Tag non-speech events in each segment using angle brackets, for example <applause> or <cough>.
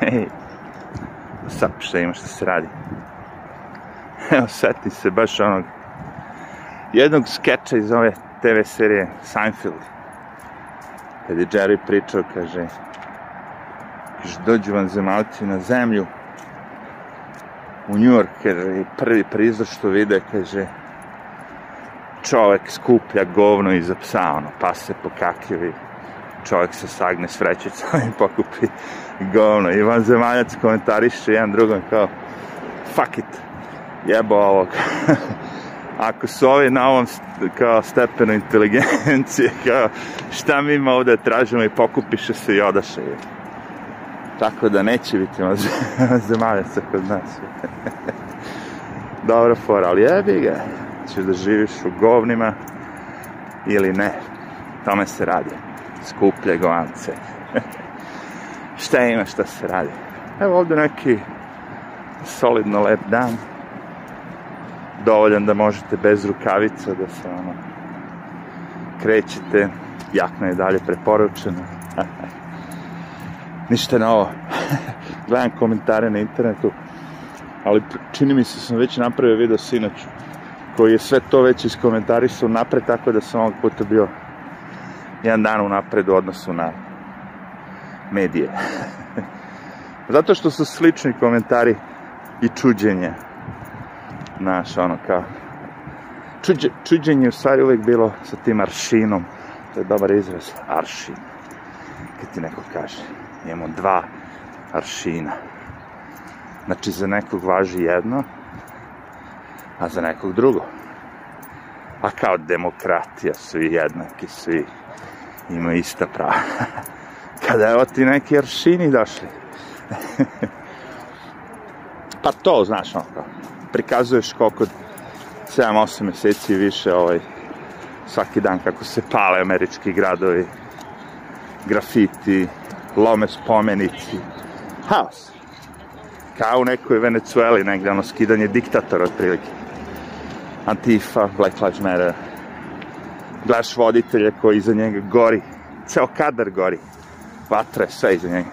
Hej, sap šta da ima šta se radi. Evo, setim se baš onog jednog skeča iz ove TV serije Seinfeld. Kad je Jerry pričao, kaže, kaže, dođu vam zemalci na zemlju, u New York, kaže, prvi prizor što vide, kaže, čovek skuplja govno iza psa, ono, pa se pokakivi, čovjek se sagne s vrećicom <laughs> i pokupi govno. Ivan Zemaljac komentariše jedan drugom kao fuck it, jebo ovog. <laughs> Ako su ovi na ovom kao stepenu inteligencije, <laughs> kao šta mi ima ovdje da tražimo i pokupiše se i odaše Tako da neće biti ima zemaljaca kod nas. Dobro fora, ali jebi ga. Češ da živiš u govnima ili ne. Tome se radi skuplje govance. <laughs> šta ima, šta se radi. Evo ovde neki solidno lep dan. Dovoljan da možete bez rukavica da se ono krećete. Jakna je dalje preporučena. <laughs> Ništa novo. <laughs> Gledam komentare na internetu. Ali čini mi se da sam već napravio video sinoć koji je sve to već iskomentarisao napred, tako da sam ovog puta bio jedan dan unapred u odnosu na medije. <laughs> Zato što su slični komentari i čuđenje. Znaš, ono kao... Čuđe, čuđenje u stvari uvek bilo sa tim aršinom. To je dobar izraz, aršin. Kad ti neko kaže, imamo dva aršina. Znači, za nekog važi jedno, a za nekog drugo. A kao demokratija, svi jednaki, svi ima ista prava. <laughs> Kada evo ti neki aršini došli. <laughs> pa to, znaš, ono kao, prikazuješ koliko 7-8 meseci više ovaj, svaki dan kako se pale američki gradovi, grafiti, lome spomenici, haos. Kao u nekoj Venecueli negde, ono skidanje diktatora otprilike. Antifa, Black Lives Matter, glas voditelja koji iza njega gori, ceo kadar gori, vatra je sve iza njega,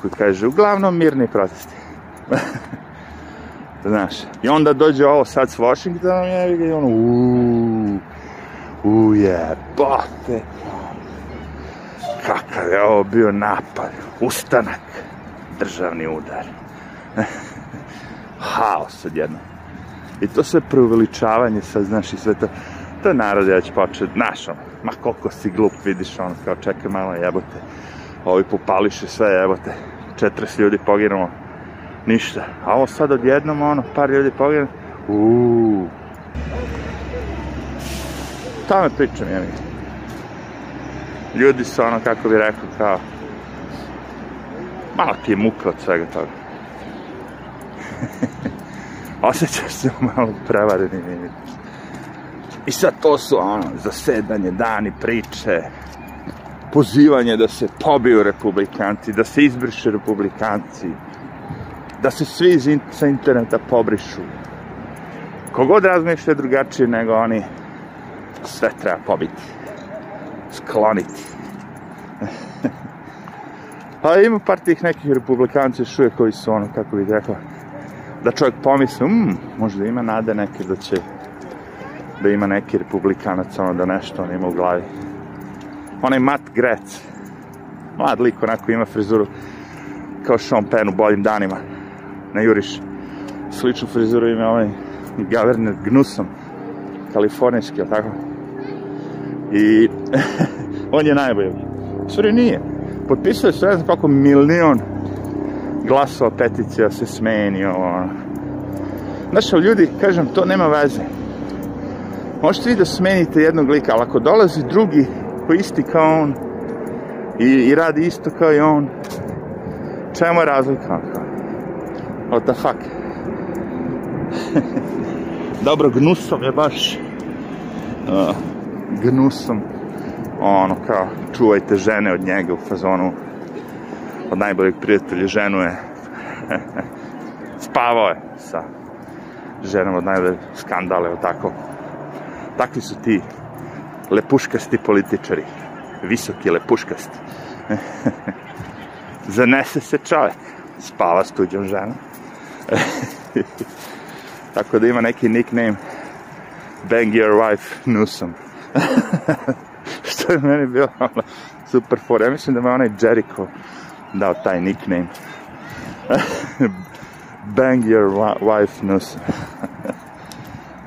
koji kaže, uglavnom mirni protesti. <laughs> Znaš, i onda dođe ovo sad s Washingtonom, je ga i ono, uuuu, ujebote, kakav je ovo bio napad, ustanak, državni udar. <laughs> Haos odjedno. I to sve preuveličavanje sad, znaš, i sve to to narod ja će početi, znaš, ono, ma koliko si glup, vidiš, ono, kao čekaj malo, jebote, ovi popališe sve, jebote, 40 ljudi poginulo, ništa. A ovo sad odjednom, ono, par ljudi poginulo, uuu. Tome pričam, ja Ljudi su, ono, kako bi rekao, kao, malo ti je muka od svega toga. <laughs> Osjećaš se malo prevareni, i I sad to su ono, zasedanje, dani, priče, pozivanje da se pobiju republikanci, da se izbrišu republikanci, da se svi in sa interneta pobrišu. Kogod razmišlja drugačije nego oni, sve treba pobiti, skloniti. pa <laughs> ima par tih nekih republikanci još uvijek koji su ono, kako bih rekao, da čovjek pomisli, mm, možda ima nade neke da će da ima neki republikanac, ono da nešto on ima u glavi. Onaj Matt Grec, mlad lik, onako ima frizuru kao Sean Penn u boljim danima, na juriš. Sličnu frizuru ima onaj Governor Gnusom, kalifornijski, ali tako? I <laughs> on je najbolji. Stvari nije. Potpisao je se, ne znam koliko, milion glasova peticija se smenio, ono. Znaš, ljudi, kažem, to nema veze možete vi da smenite jednog lika, ali ako dolazi drugi koji isti kao on i, i radi isto kao i on, čemu je razlika? What the fuck? <laughs> Dobro, gnusom je baš uh, gnusom ono kao čuvajte žene od njega u fazonu od najboljeg prijatelja ženu je <laughs> spavao je sa ženom od najboljeg skandale, o tako takvi su ti lepuškasti političari. Visoki lepuškasti. <laughs> Zanese se čovek. Spava s tuđom ženom. <laughs> Tako da ima neki nickname Bang Your Wife Newsom. <laughs> Što je meni bilo super for. Ja mislim da me onaj Jericho dao taj nickname. Bang Your Wife Newsom.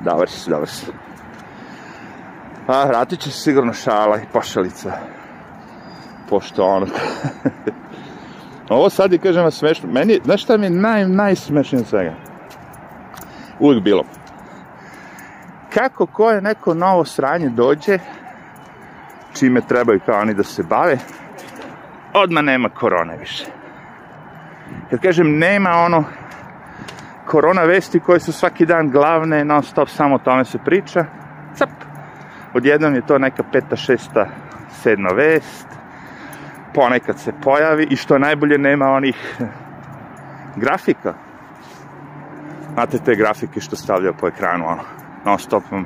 dobar si, dobar si. A, vratit će se sigurno šala i pošalica. Pošto ono... <laughs> Ovo sad je, kažem vam, smešno. Meni, znaš šta mi je naj, najsmešnije od svega? Uvijek bilo. Kako ko je neko novo sranje dođe, čime trebaju kao oni da se bave, odmah nema korone više. Jer kažem, nema ono korona vesti koje su svaki dan glavne, non stop samo o tome se priča. Cap! odjednom je to neka peta, šesta, sedma vest, ponekad se pojavi i što najbolje nema onih <laughs> grafika. Znate te grafike što stavljaju po ekranu, ono, non stop vam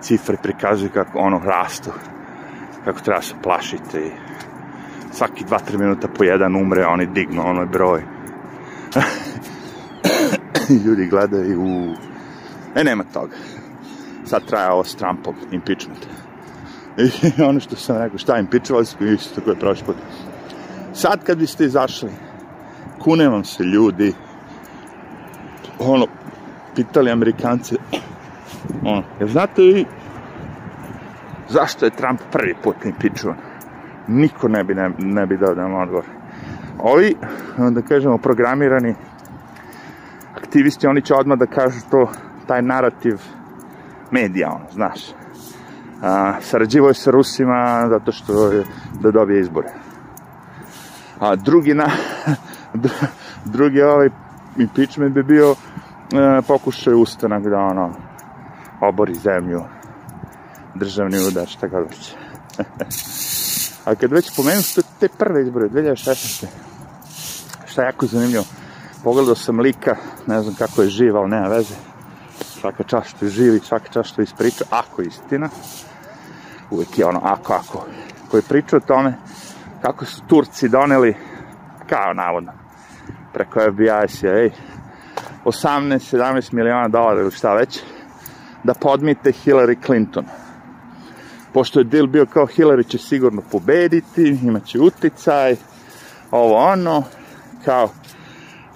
cifre prikazuju kako ono rastu, kako treba da se plašiti i svaki 2-3 minuta po jedan umre, oni dignu onaj broj. <laughs> Ljudi gledaju u... E, nema toga sad traja ovo s Trumpom, impeachment. <laughs> I ono što sam rekao, šta impeachovali smo, isto tako je prošli put. Sad kad biste izašli, kune vam se ljudi, ono, pitali Amerikance, <clears throat> ono, jel znate vi zašto je Trump prvi put impeachovan? Niko ne bi, ne, ne bi dao da vam odgovor. Ovi, da kažemo, programirani aktivisti, oni će odmah da kažu to, taj narativ medija, ono, znaš. A, sarađivo je sa Rusima zato što je, da dobije izbore. A drugi na, <laughs> drugi ovaj impeachment bi bio e, pokušaj ustanak da ono obori zemlju državni udar, šta god već. <laughs> A kad već pomenu te, te prve izbore, 2016. Šta je jako zanimljivo, pogledao sam lika, ne znam kako je živ, ali nema veze svaka čast što je živi, svaka čast što je ispriča, ako je istina, uvek je ono ako, ako, koji priča o tome kako su Turci doneli, kao navodno, preko FBI se, ej, 18-17 miliona dolara ili šta već, da podmite Hillary Clinton. Pošto je deal bio kao Hillary će sigurno pobediti, imaće uticaj, ovo ono, kao,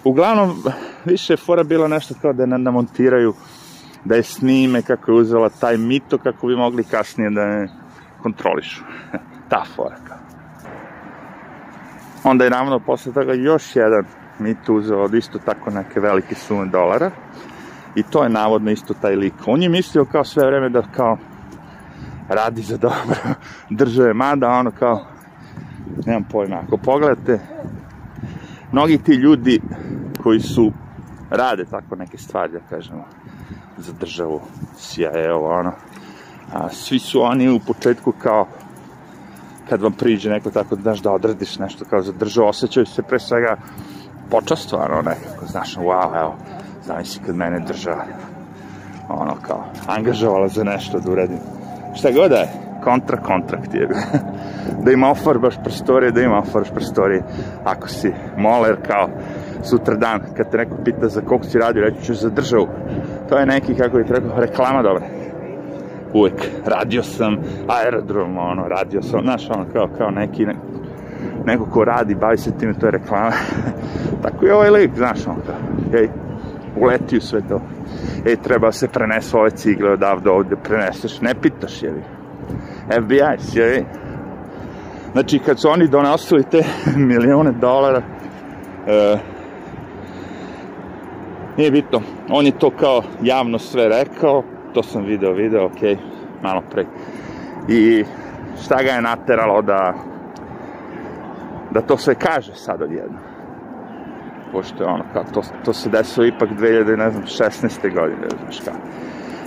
uglavnom, više je fora bila nešto kao da namontiraju da je snime kako je uzela taj mito kako bi mogli kasnije da je kontrolišu. <laughs> Ta fora Onda je ravno posle toga još jedan mit uzeo od isto tako neke velike sume dolara i to je navodno isto taj lik. On je mislio kao sve vreme da kao radi za dobro <laughs> države, mada ono kao nemam pojma, ako pogledate mnogi ti ljudi koji su rade tako neke stvari, da kažemo, za državu, CIA, ovo, ono. A, svi su oni u početku kao, kad vam priđe neko tako, da, znaš, da odradiš nešto kao za državu, osjećaju se pre svega počastvano nekako, znaš, wow, evo, znam si kad mene država, ono kao, angažovala za nešto da uredim. Šta god da je, kontra kontrakt je. <laughs> da ima ofarbaš prostorije, da ima ofarbaš prostorije. Ako si moler kao, sutra dan, kad te neko pita za koliko si radio, reći ću za državu. To je neki, kako bih rekao, reklama dobra. Uvek, radio sam aerodrom, ono, radio sam, znaš, ono, kao, kao neki, ne, neko ko radi, bavi se tim, to je reklama. <laughs> Tako je ovaj lik, znaš, ono, kao, ej, uleti u sve to. Ej, treba da se prenesu ove cigle odavde ovde, preneseš, ne pitaš, jevi. FBI, jevi. Znači, kad su oni donosili te <laughs> milijone dolara, e, Nije bitno. On je to kao javno sve rekao, to sam video, video, ok, malo pre. I šta ga je nateralo da da to sve kaže sad odjedno. Pošto je ono, kao, to, to se desilo ipak 2016. godine, znaš kao.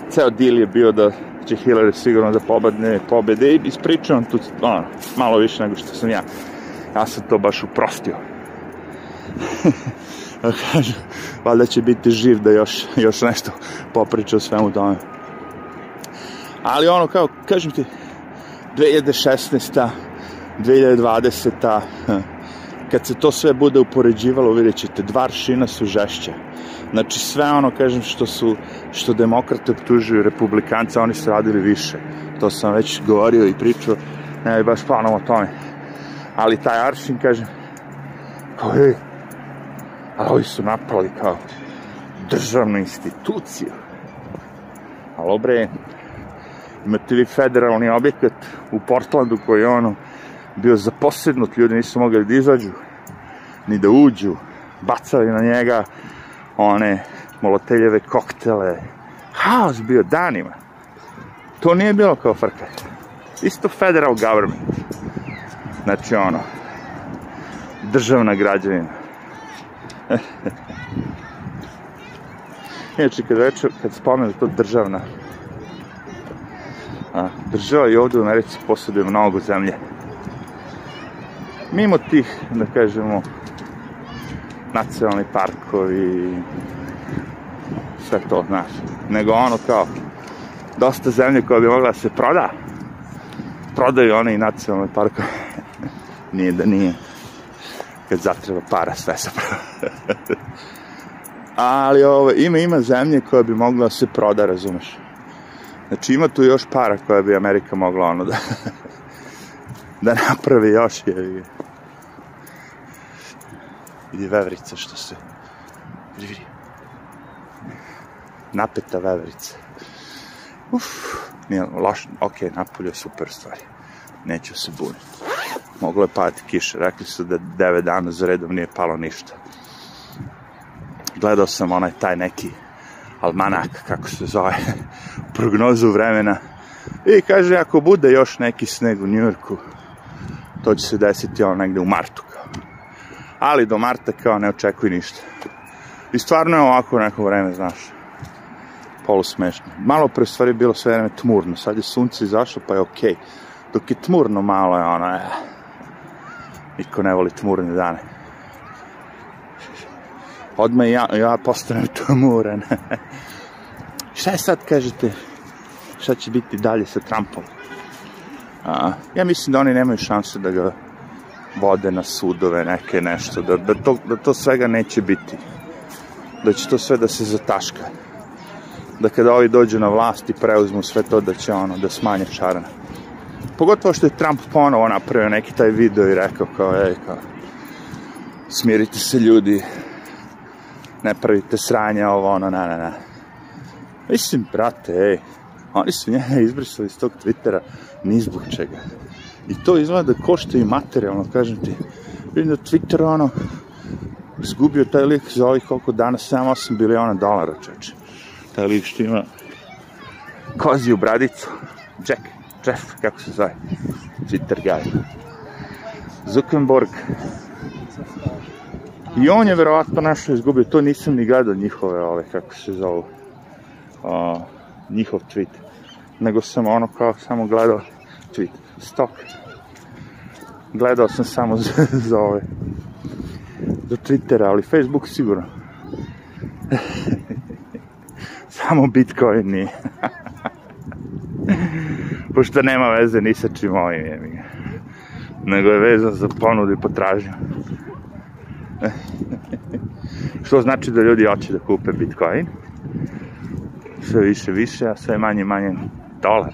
Ceo deal je bio da će Hillary sigurno da pobedne pobede i ispričao tu, ono, malo više nego što sam ja. Ja sam to baš uprostio. <laughs> <laughs> kažem, valjda će biti živ da još, još nešto popriča o svemu tome. Ali ono, kao, kažem ti, 2016. 2020. Hm, kad se to sve bude upoređivalo, vidjet ćete, dva aršina su žešća. Znači, sve ono, kažem, što su, što demokrate optužuju republikanca, oni su radili više. To sam već govorio i pričao, ne bi baš planom o tome. Ali taj aršin, kažem, kao, ali ovi su napali kao državnu instituciju. Alo bre, imate vi federalni objekat u Portlandu koji je ono bio zaposednut, ljudi nisu mogli da izađu, ni da uđu, bacali na njega one moloteljeve koktele, haos bio danima. To nije bilo kao frka. Isto federal government. Znači ono, državna građevina <laughs> Inače, kad, reče, kad spomenu da to državna, a, država i ovde u Americi posjeduje mnogo zemlje. Mimo tih, da kažemo, nacionalni parkovi, sve to, znaš. Nego ono kao, dosta zemlje koja bi mogla da se proda, prodaju one i nacionalne parkove. <laughs> nije da nije kad zatreba para sve se <laughs> ali ovo, ima, ima zemlje koja bi mogla da se proda, razumeš. Znači ima tu još para koja bi Amerika mogla ono da, da napravi još je. Vidi veverica što se... Vidi, vidi. Napeta veverica. Uf, nije loš, ok, napolje super stvari. Neću se buniti moglo je pati kiša. Rekli su da 9 dana za redom nije palo ništa. Gledao sam onaj taj neki almanak, kako se zove, <laughs> prognozu vremena. I kaže, ako bude još neki sneg u Njujorku, to će se desiti ono negde u martu. Kao. Ali do marta kao ne očekuj ništa. I stvarno je ovako neko vreme, znaš, polusmešno. Malo pre stvari bilo sve vreme tmurno, sad je sunce izašlo pa je okej. Okay. Dok je tmurno malo je ono, eh, Niko ne voli tmurne dane. Odmah ja, ja postanem tmuran. <laughs> Šta je sad, kažete? Šta će biti dalje sa Trumpom? A, ja mislim da oni nemaju šanse da ga vode na sudove, neke nešto, da, da, to, da to svega neće biti. Da će to sve da se zataška. Da kada ovi dođu na vlast i preuzmu sve to, da će ono, da smanje čarana. Pogotovo što je Trump ponovo napravio neki taj video i rekao kao, ej, kao, smirite se ljudi, ne pravite sranja, ovo, ono, na, na, na. Mislim, brate, ej, oni su njega izbrisali iz tog Twittera ni zbog čega. I to izgleda da košta i materijalno, kažem ti. Vidim da Twitter, ono, izgubio taj lik za ovih koliko dana, 7-8 biliona dolara, čoče. Taj lik što ima koziju bradicu. Čekaj. Jeff, kako se zove, Twitter guy. Zuckerberg. I on je verovatno nešto izgubio, to nisam ni gledao njihove, ove, kako se zovu, o, njihov tweet. Nego sam ono kao samo gledao tweet. Stok. Gledao sam samo <laughs> za, za ove, za Twittera, ali Facebook sigurno. <laughs> samo Bitcoin nije. <laughs> pošto nema veze ni sa čim ovim je nego je vezan za ponudu i potražnju. <laughs> Što znači da ljudi hoće da kupe Bitcoin, sve više, više, a sve manje, manje dolar.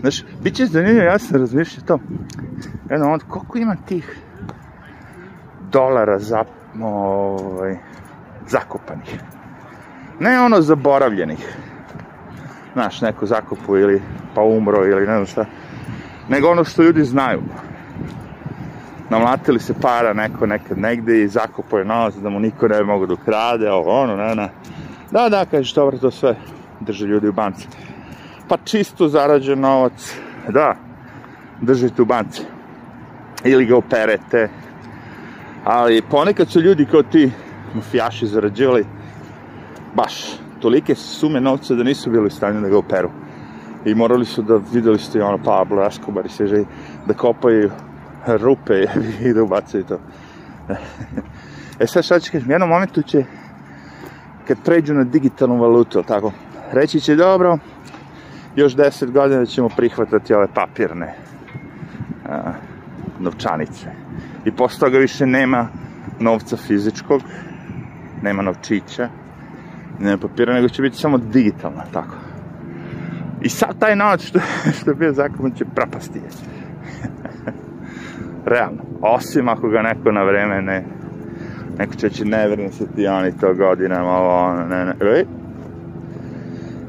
Znaš, bit će zanimljivo, ja sam razmišljao to. Jedno, onda koliko ima tih dolara za, ovaj, zakopanih? Ne ono zaboravljenih znaš, neko zakopu ili pa umro ili ne znam šta. Nego ono što ljudi znaju. Namlatili se para neko nekad negde i zakopo je novac da mu niko ne mogu da ukrade, ovo ono, ne, ne. Da, da, kažeš, dobro, to sve drže ljudi u banci. Pa čisto zarađen novac, da, držite u banci. Ili ga operete. Ali ponekad su ljudi kao ti mafijaši zarađivali baš tolike sume novca da nisu bili u stanju da ga operu. I morali su da, videli ste ono Pablo Escobar i sve živi, da kopaju rupe <laughs> i da ubacaju to. <laughs> e sad šta ću kažem, jednom momentu će, kad pređu na digitalnu valutu, tako, reći će, dobro, još 10 godina ćemo prihvatati ove papirne a, novčanice. I posle toga više nema novca fizičkog, nema novčića, ne papira, nego će biti samo digitalna, tako. I sad taj novac što, <laughs> što je bio zakon će propasti. <laughs> Realno. Osim ako ga neko na vreme ne... Neko će će ne vrne se ti oni to godinama, ovo, ono, ne, ne. Ej.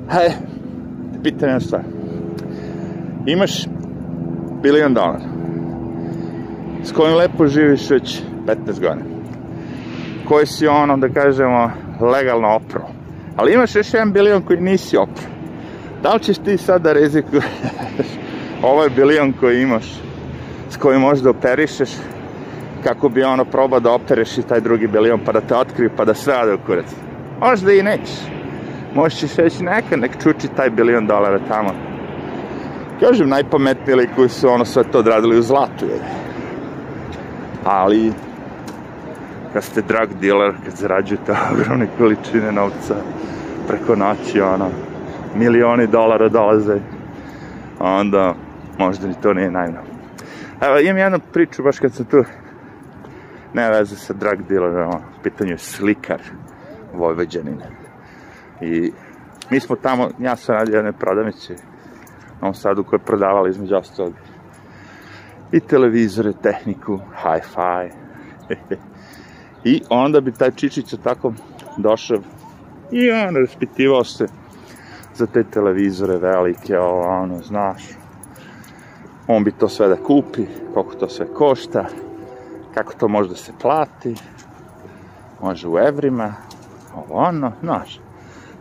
Hajde, pitan jedna stvar. Imaš bilion dolara s kojim lepo živiš već 15 godina. Koji si ono, da kažemo, legalno opro. Ali imaš još jedan bilion koji nisi opro. Da li ćeš ti sad da rizikuješ <laughs> ovaj bilion koji imaš, s kojim možeš da operišeš, kako bi ono proba da opereš i taj drugi bilion, pa da te otkri, pa da sve ode u kurac. Možda i nećeš. Možda ćeš reći neka, nek čuči taj bilion dolara tamo. Kažem, najpametniji koji su ono sve to odradili u zlatu, je. Ali, kad ste drug dealer, kad zarađujete <laughs> ogromne količine novca preko noći, ono, milioni dolara dolaze, onda možda ni to nije najmno. Evo, imam jednu priču baš kad sam tu ne veze sa drug dealerom, ono, pitanju je slikar Vojvođanin. I mi smo tamo, ja sam radio jedne prodavnice u Novom Sadu koje prodavala između ostalog i televizore, tehniku, hi-fi, <laughs> I onda bi taj Čičić tako došao i on raspitivao se za te televizore velike, ovo, ono, znaš. On bi to sve da kupi, koliko to sve košta, kako to može da se plati, može u evrima, ovo ono, znaš.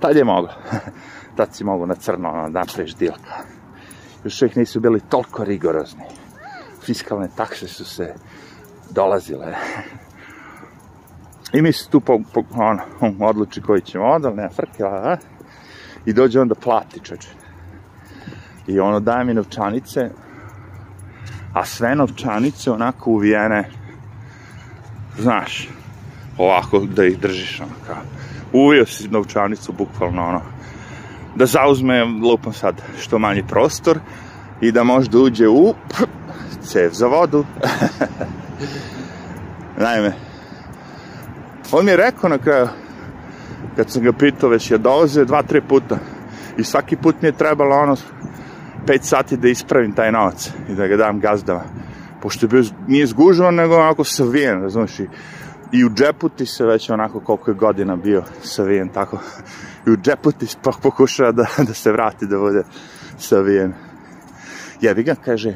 Tad je mogao. <laughs> Tad si mogao na crno ono, napraviš dilka. Još uvijek nisu bili toliko rigorozni. Fiskalne takse su se dolazile. <laughs> I mi se tu po, po, on, on um, odluči koji ćemo odal, ne frke, a, i dođe on da plati čoče. I ono daje mi novčanice, a sve novčanice onako uvijene, znaš, ovako da ih držiš, ono kao, uvio si novčanicu, bukvalno ono, da zauzme, lupom sad, što manji prostor i da možda uđe u cev za vodu. <laughs> Naime, On mi je rekao na kraju, kad sam ga pitao već, je dolazio dva, tri puta i svaki put mi je trebalo ono 5 sati da ispravim taj novac i da ga dam gazdama. Pošto je bio, nije zgužvan, nego onako savijen, razumiješ, i, i u džepu ti se već onako koliko je godina bio savijen, tako. I u džepu ti pokušava da, da se vrati, da bude savijen. Jebi ga, kaže,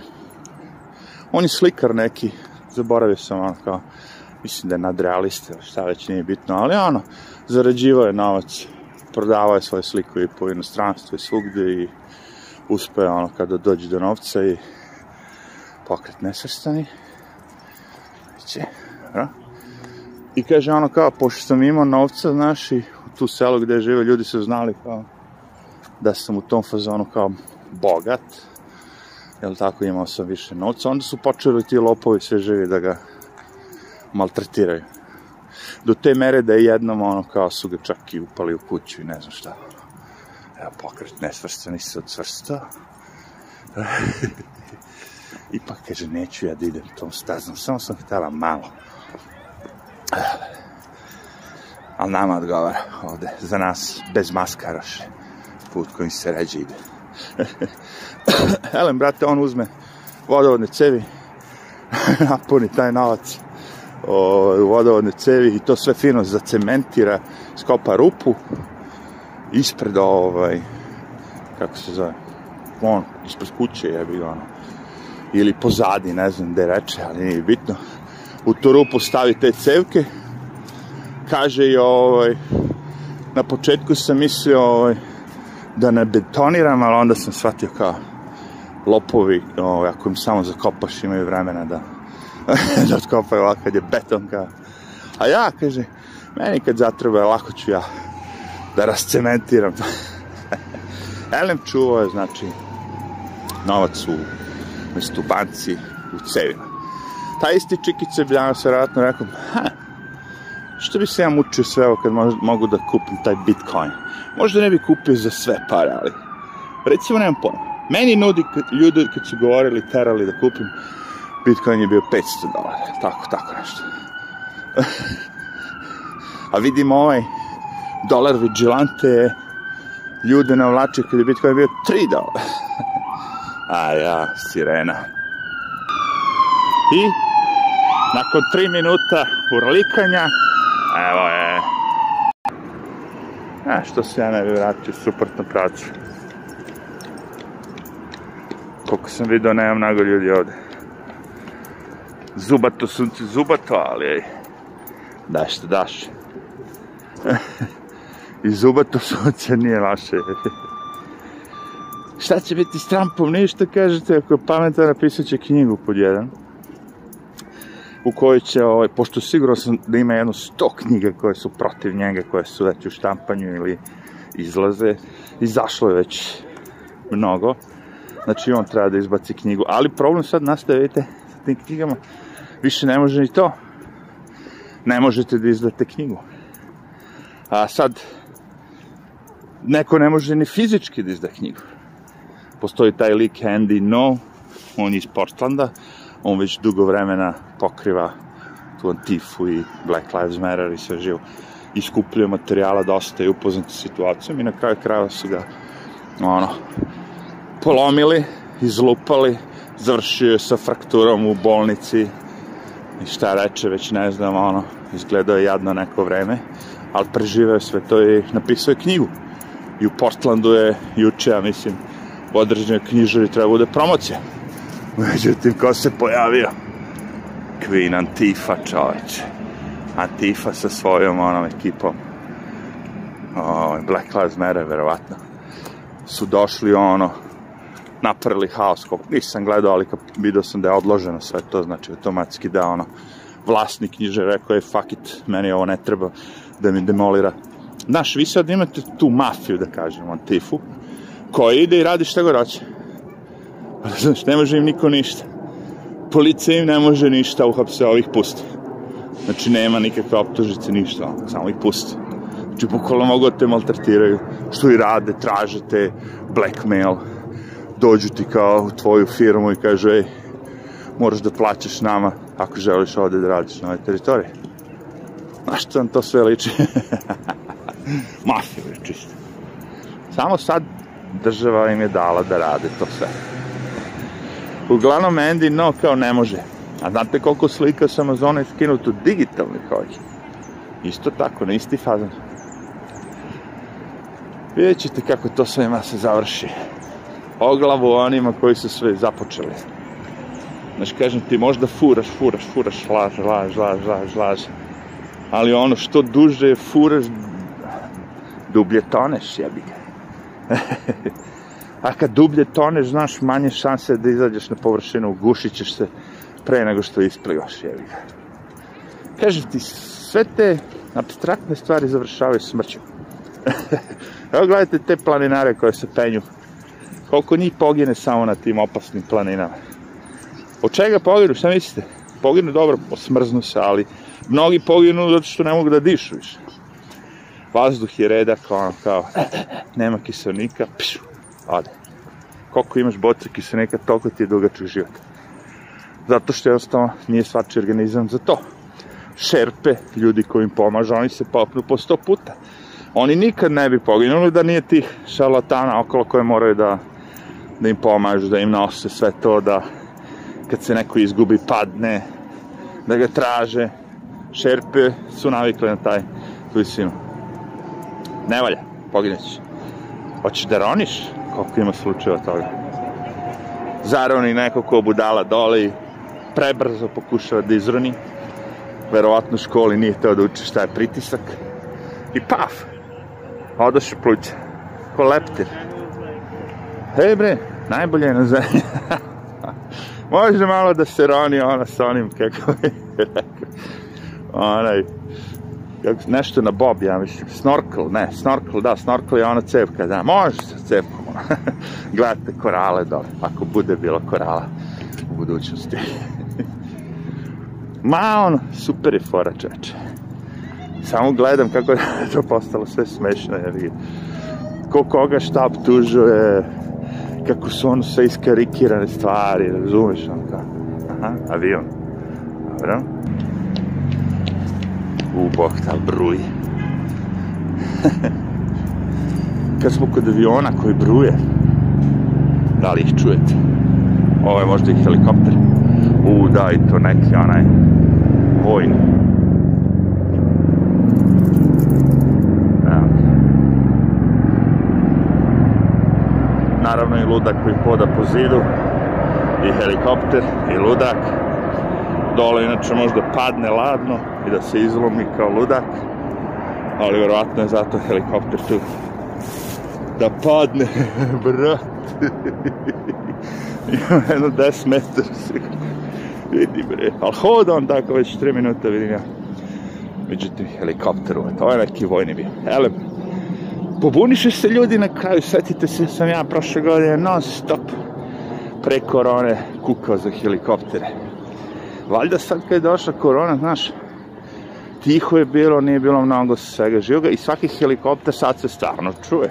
on je slikar neki, zaboravio sam ono kao, mislim da je nadrealista šta već nije bitno, ali ono, zarađivao je novac, prodavao je svoje slike po inostranstvu i svugde i uspeo ono kada dođe do novca i pokret nesvrstani. Će, znači, ra? I kaže ono kao, pošto sam imao novca, znaš, i tu selo gde žive ljudi su znali kao da sam u tom fazonu kao bogat, jel tako, imao sam više novca, onda su počeli ti lopovi sve živi da ga maltretiraju. Do te mere da je jednom ono kao su ga čak i upali u kuću i ne znam šta. Evo pokret nesvrstani se odsvrsta. <laughs> Ipak kaže neću ja da idem tom stazom, samo sam htela malo. Ali nama odgovara ovde, za nas bez maskaraše put kojim se ređe ide. <laughs> Elem, brate, on uzme vodovodne cevi, <laughs> napuni taj novac, o, ovaj, vodovodne cevi i to sve fino zacementira, skopa rupu ispred ovaj, kako se zove, on, ispred kuće je bilo ono, ili pozadi, ne znam gde reče, ali nije bitno, u tu rupu stavi te cevke, kaže i ovaj, na početku sam mislio ovaj, da ne betoniram, ali onda sam shvatio kao lopovi, ovaj, ako im samo zakopaš imaju vremena da dotkopaju <laughs> ovako kad je betonka. A ja, kaže, meni kad zatreba, lako ću ja da rascementiram to. <laughs> Elem čuvao je, znači, novac u, mestu u banci, u cevima. Ta isti Čikić se bljano se vjerojatno rekao, ha, što bi se ja mučio sve ovo kad mož, mogu da kupim taj bitcoin? Možda ne bi kupio za sve pare, ali recimo nemam pojma. Meni nudi kad, ljudi kad su govorili, terali da kupim Bitcoin je bio 500 dolara, tako, tako nešto. <laughs> A vidimo ovaj dolar vigilante ljude navlači kada je Bitcoin bio 3 dolara. <laughs> A ja, sirena. I nakon 3 minuta urlikanja, evo je. A što se ja ne bi vratio suprotno pravcu. Koliko sam video, nemam mnogo ljudi ovde zubato sunce zubato, ali da što daš. <laughs> I zubato sunce nije naše. Šta će biti s Trumpom? Ništa kažete, ako je pametan, napisat će knjigu pod jedan u kojoj će, ovaj, pošto sigurno sam da ima jedno sto knjiga koje su protiv njega, koje su već u štampanju ili izlaze, izašlo je već mnogo, znači on treba da izbaci knjigu, ali problem sad nastaje, vidite, sa tim knjigama, više ne može ni to. Ne možete da izdate knjigu. A sad, neko ne može ni fizički da izda knjigu. Postoji taj lik Andy No, on je iz Portlanda, on već dugo vremena pokriva tu Antifu i Black Lives Matter i sve živo. Iskupljuje materijala dosta i upoznat sa situacijom i na kraju kraja su ga ono, polomili, izlupali, završio je sa frakturom u bolnici, i šta reče, već ne znam, ono, izgledao je jadno neko vreme, ali preživeo sve to i napisao je knjigu. I u Portlandu je juče, ja mislim, u određenoj knjižari treba bude promocija. Međutim, ko se pojavio? Queen Antifa, čoveče. Antifa sa svojom onom ekipom. O, Black Lives Matter, verovatno. Su došli ono, napravili haos, ko, nisam gledao, ali kad vidio sam da je odloženo sve to, znači automatski da ono, vlasnik knjiže rekao je fuck it, meni ovo ne treba da mi demolira. Znaš, vi sad imate tu mafiju, da kažem, antifu, koja ide i radi šta god hoće. Pa, znaš, ne može im niko ništa. Policija im ne može ništa, uhapse ovih pusti. Znači, nema nikakve optužice, ništa, samo ih pusti. Znači, bukvalno mogu da te maltretiraju, što i rade, tražete, blackmail, dođu ti kao u tvoju firmu i kažu, ej, moraš da plaćaš nama ako želiš ovde da radiš na ovoj teritoriji. Na što vam to sve liči? <laughs> Mafija je čisto. Samo sad država im je dala da rade to sve. Uglavnom, Andy, no, kao ne može. A znate koliko slika sa Amazona je skinuto digitalni ovih? Isto tako, na isti fazan. Vidjet ćete kako to sve ima se završi oglavu onima koji su sve započeli. Znači, kažem ti, možda furaš, furaš, furaš, laž, laž, laž, laž, laž. Ali ono, što duže furaš, dublje toneš, jebi ga. <laughs> A kad dublje toneš, znaš, manje šanse da izađeš na površinu, gušit ćeš se pre nego što isplivaš, jebi ga. Kažem ti, sve te abstraktne stvari završavaju smrću. <laughs> Evo gledajte te planinare koje se penju Koliko njih pogine samo na tim opasnim planinama. Od čega poginu, šta mislite? Poginu dobro, osmrznu se, ali mnogi poginu zato što ne mogu da dišu više. Vazduh je redak, ono kao, nema kiselnika, pšu, ode. Koliko imaš boca kiselnika, toliko ti je dugačak život. Zato što jednostavno nije svači organizam za to. Šerpe, ljudi koji im pomažu, oni se popnu po sto puta. Oni nikad ne bi poginuli da nije tih šalatana okolo koje moraju da da im pomažu, da im nose sve to, da kad se neko izgubi, padne, da ga traže. Šerpe su navikle na taj visinu. Ne valja, pogineći. Hoćeš da roniš? Koliko ima slučajeva toga? Zaroni neko ko budala dole i prebrzo pokušava da izroni. Verovatno u školi nije teo da uči šta je pritisak. I paf! Odoše pluća. Ko leptir. E bre, najbolje je na zemlji. <laughs> Može malo da se roni ona sa onim, kako bi rekao, onaj, kako, nešto na bob, ja mislim, snorkel, ne, snorkel, da, snorkel je ona cevka, da, može sa cevkom, <laughs> gledajte korale dole, ako bude bilo korala u budućnosti. <laughs> Ma, ono, super je fora, čeče. Samo gledam kako je to postalo sve smešno, jer je ko koga šta optužuje, kako su ono sve iskarikirane stvari, razumeš ono kao. Aha, avion. Dobro. U, bok ta bruj. <laughs> Kad smo kod aviona koji bruje, da li ih čujete? Ovo je možda i helikopter. U, da, i to neki onaj vojni. naravno i ludak koji poda po zidu, i helikopter, i ludak. Dole inače možda padne ladno i da se izlomi kao ludak, ali verovatno je zato helikopter tu da padne, <laughs> brat. <laughs> Imam jedno 10 metara Vidi bre, ali hoda on tako već 3 minuta, vidim ja. Međutim, helikopter, to je neki vojni bio. Elem, Pobunišu se ljudi na kraju, setite se, sam ja prošle godine non stop pre korone kukao za helikoptere. Valjda sad kad je došla korona, znaš, tiho je bilo, nije bilo mnogo svega živoga i svaki helikopter sad se stvarno čuje.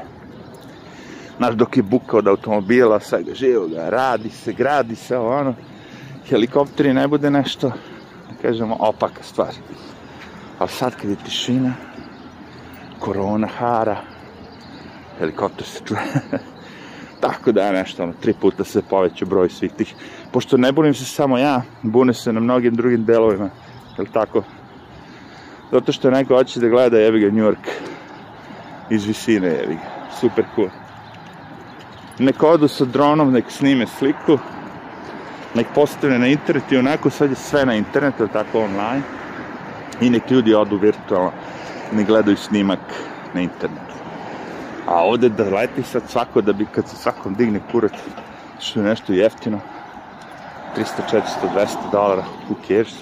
Znaš, dok je buka od automobila, svega živoga, radi se, gradi se, ono, helikopteri ne bude nešto, da kažemo, opaka stvar. Ali sad kad je tišina, korona hara, helikopter se čuje. <laughs> Tako da nešto, ono, tri puta se poveća broj svih tih. Pošto ne bunim se samo ja, bune se na mnogim drugim delovima, je jel tako? Zato što neko hoće da gleda, jebi ga, New York iz visine, jebi ga. Super cool. Nek odu sa dronom, nek snime sliku, nek postave na internet i onako sad je sve na internetu, jel tako, online. I nek ljudi odu virtualno, ne gledaju snimak na internetu. A ovde da leti sad svako da bi, kad se svakom digne kurac, što je nešto jeftino, 300, 400, 200 dolara, who cares?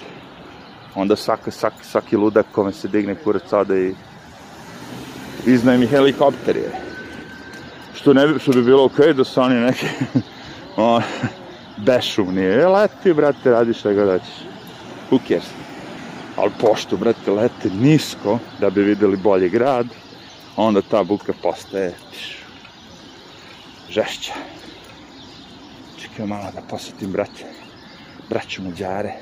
Onda svaka, svaki, svaki ludak kome se digne kurac sada i iznajmi helikopter je. Što, ne bi, što bi bilo okej okay da su oni neke <laughs> on, bešumnije. je leti, brate, radi šta ga daćeš. Who cares? Ali pošto, brate, lete nisko da bi videli bolji grad, onda ta buka postaje žešća. Čekaj malo da posetim brate, braću muđare.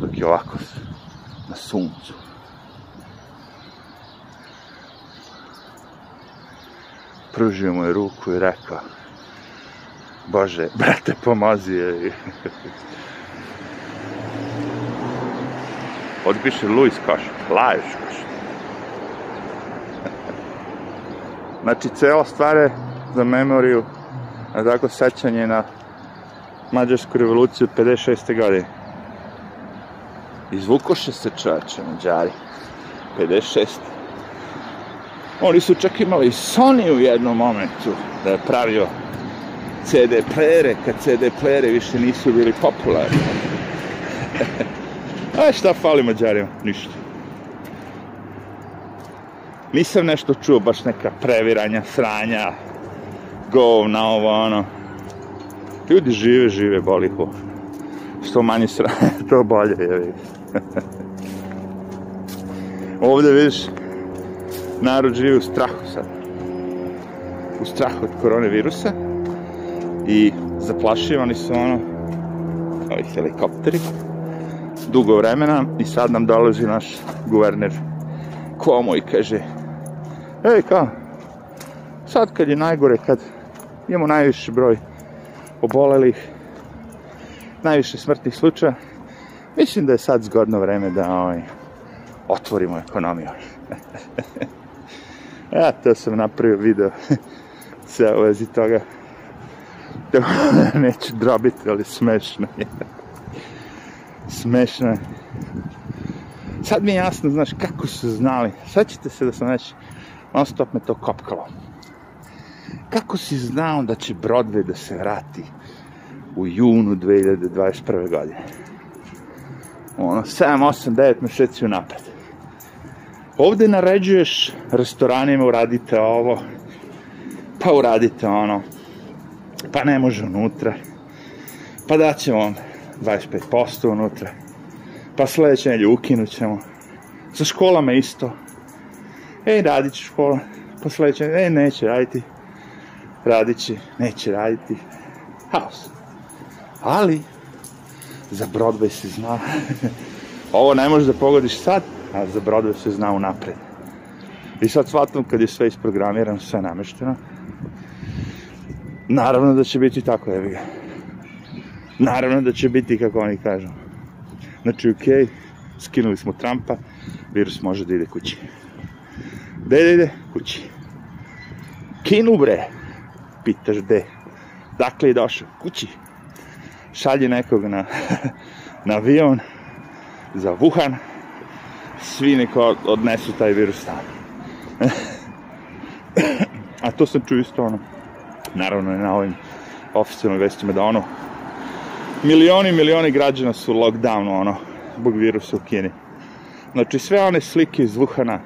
Dok je ovako na suncu. Pružio mu je ruku i rekao, Bože, brate, pomozi je. <laughs> Potpiše Luis Košak. Laješ Košak. Znači, cela stvar je za memoriju, na tako sećanje na Mađarsku revoluciju 56. godine. Izvukoše se čoveče, Mađari. 56. Oni su čak imali Sony u jednom momentu da je pravio CD playere, kad CD playere više nisu bili popularni. A šta fali Mađarima? Ništa. Nisam nešto čuo, baš neka previranja, sranja, govna, ovo, ono. Ljudi žive, žive, boli ho. Što manje sranja, <laughs> to bolje, je <laughs> Ovde, vidiš, narod živi u strahu sad. U strahu od koronavirusa. I zaplašivani su, ono, ovi helikopteri dugo vremena i sad nam dolazi naš guverner Komo i kaže ej kao sad kad je najgore kad imamo najviši broj obolelih najviše smrtnih slučaja mislim da je sad zgodno vreme da ovaj, otvorimo ekonomiju <laughs> ja to sam napravio video sa <laughs> uvezi toga <laughs> neću drobiti ali smešno je smešno je. Sad mi je jasno, znaš, kako su znali. Svećate se da sam već non stop me to kopkalo. Kako si znao da će Broadway da se vrati u junu 2021. godine? Ono, 7, 8, 9 meseci unapred. Ovde naređuješ restoranima uradite ovo, pa uradite ono, pa ne može unutra, pa daćemo vam 25% unutra. Pa sledeće nedelje ukinut ćemo. Sa školama isto. E, radit će škola. Pa sledeće, e, neće raditi. Radit će, neće raditi. Haos. Ali, za Broadway se zna. <laughs> Ovo ne možeš da pogodiš sad, a za Broadway se zna unapred. I sad shvatam kad je sve isprogramirano, sve namešteno. Naravno da će biti tako, evi ga. Naravno da će biti, kako oni kažu. Znači, okej, okay, skinuli smo Trumpa, virus može da ide kući. Gde da ide? Kući. Kinu bre! Pitaš gde? Dakle je došao? Kući. Šalje nekog na, <laughs> na avion za Wuhan. Svi neko odnesu taj virus tamo. <laughs> A to sam čuo isto ono, naravno na ovim oficijalnim vestima da ono, milioni milioni građana su u lockdownu, ono, zbog virusa u Kini. Znači, sve one slike iz Wuhana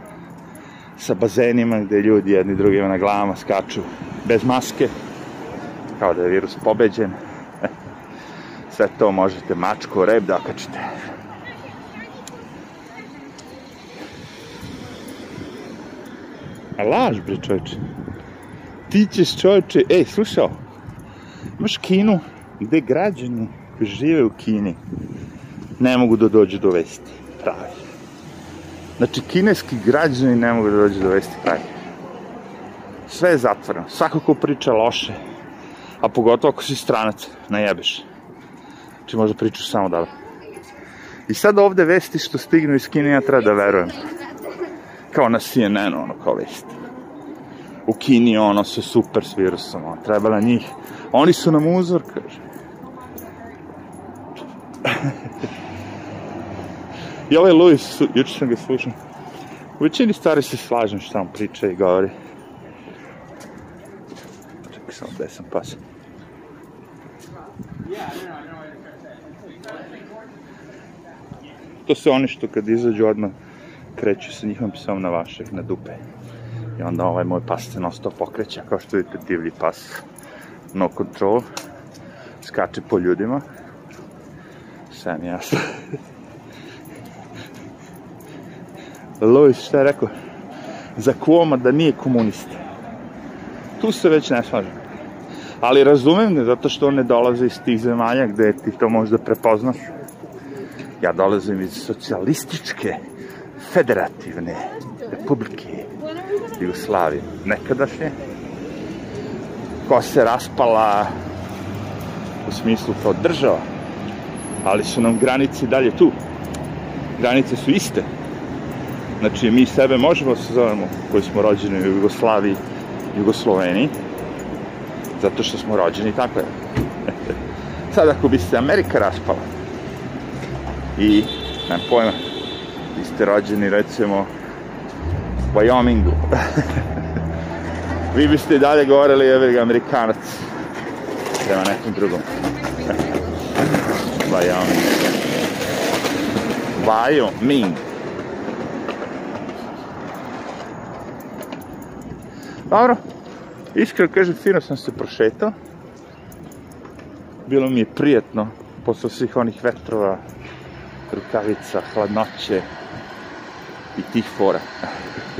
sa bazenima gde ljudi jedni drugima na glavama skaču bez maske, kao da je virus pobeđen. <laughs> Sve to možete mačku u rep da okačite. A laž, bre, čovječe. Ti ćeš, čovječe, ej, slušao, imaš kinu gde građani koji žive u Kini ne mogu da dođu do vesti pravi. Znači, kineski građani ne mogu da dođu do vesti pravi. Sve je zatvoreno. Svako ko priča loše, a pogotovo ako si stranac, najebeš. Znači, možda pričaš samo dobro. I sad ovde vesti što stignu iz Kine, ja treba da verujem. Kao na CNN-u, ono, kao vesti. U Kini, ono, su super s virusom, ono, treba na njih. Oni su nam uzor, kaže. I ovaj Luis, juče sam ga slušao, u većini stvari se slažem šta on priča i govori. Čekaj samo gde sam pas. To su oni što kad izađu odmah kreću se njihovim psom na vašeg, na dupe. I onda ovaj moj pas se non stop okreće, kao što vidite divlji pas. No control, skače po ljudima. Isten jász. Lović šta je rekao? Za Kuoma da nije komunista. Tu se već ne slažem. Ali razumem ne, zato što on ne dolaze iz tih zemalja gde ti to možda prepoznaš. Ja dolazim iz socijalističke, federativne republike Jugoslavije. Nekadašnje koja se raspala u smislu kao država ali su nam granice dalje tu. Granice su iste. Znači, mi sebe možemo da se zovemo, koji smo rođeni u Jugoslaviji, Jugosloveniji, zato što smo rođeni tako je. <laughs> Sad ako bi se Amerika raspala i, ne pojma, vi ste rođeni recimo u Wyomingu, <laughs> vi biste dalje govorili je Amerikanac prema nekom drugom. Wyoming. Wyoming. Dobro, iskreno kažem, fino sam se prošetao. Bilo mi je prijetno, posle svih onih vetrova, rukavica, hladnoće i tih fora.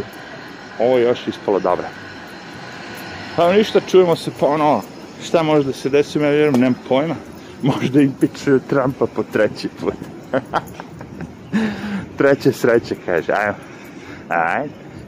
<laughs> Ovo je još ispalo dobro. Pa ništa, čujemo se ponovo. Šta može da se desi, ja vjerujem, nemam pojma. Možda i impičuju Trumpa po treći put. <laughs> Treća sreća, kaže. Ajmo. Ajde.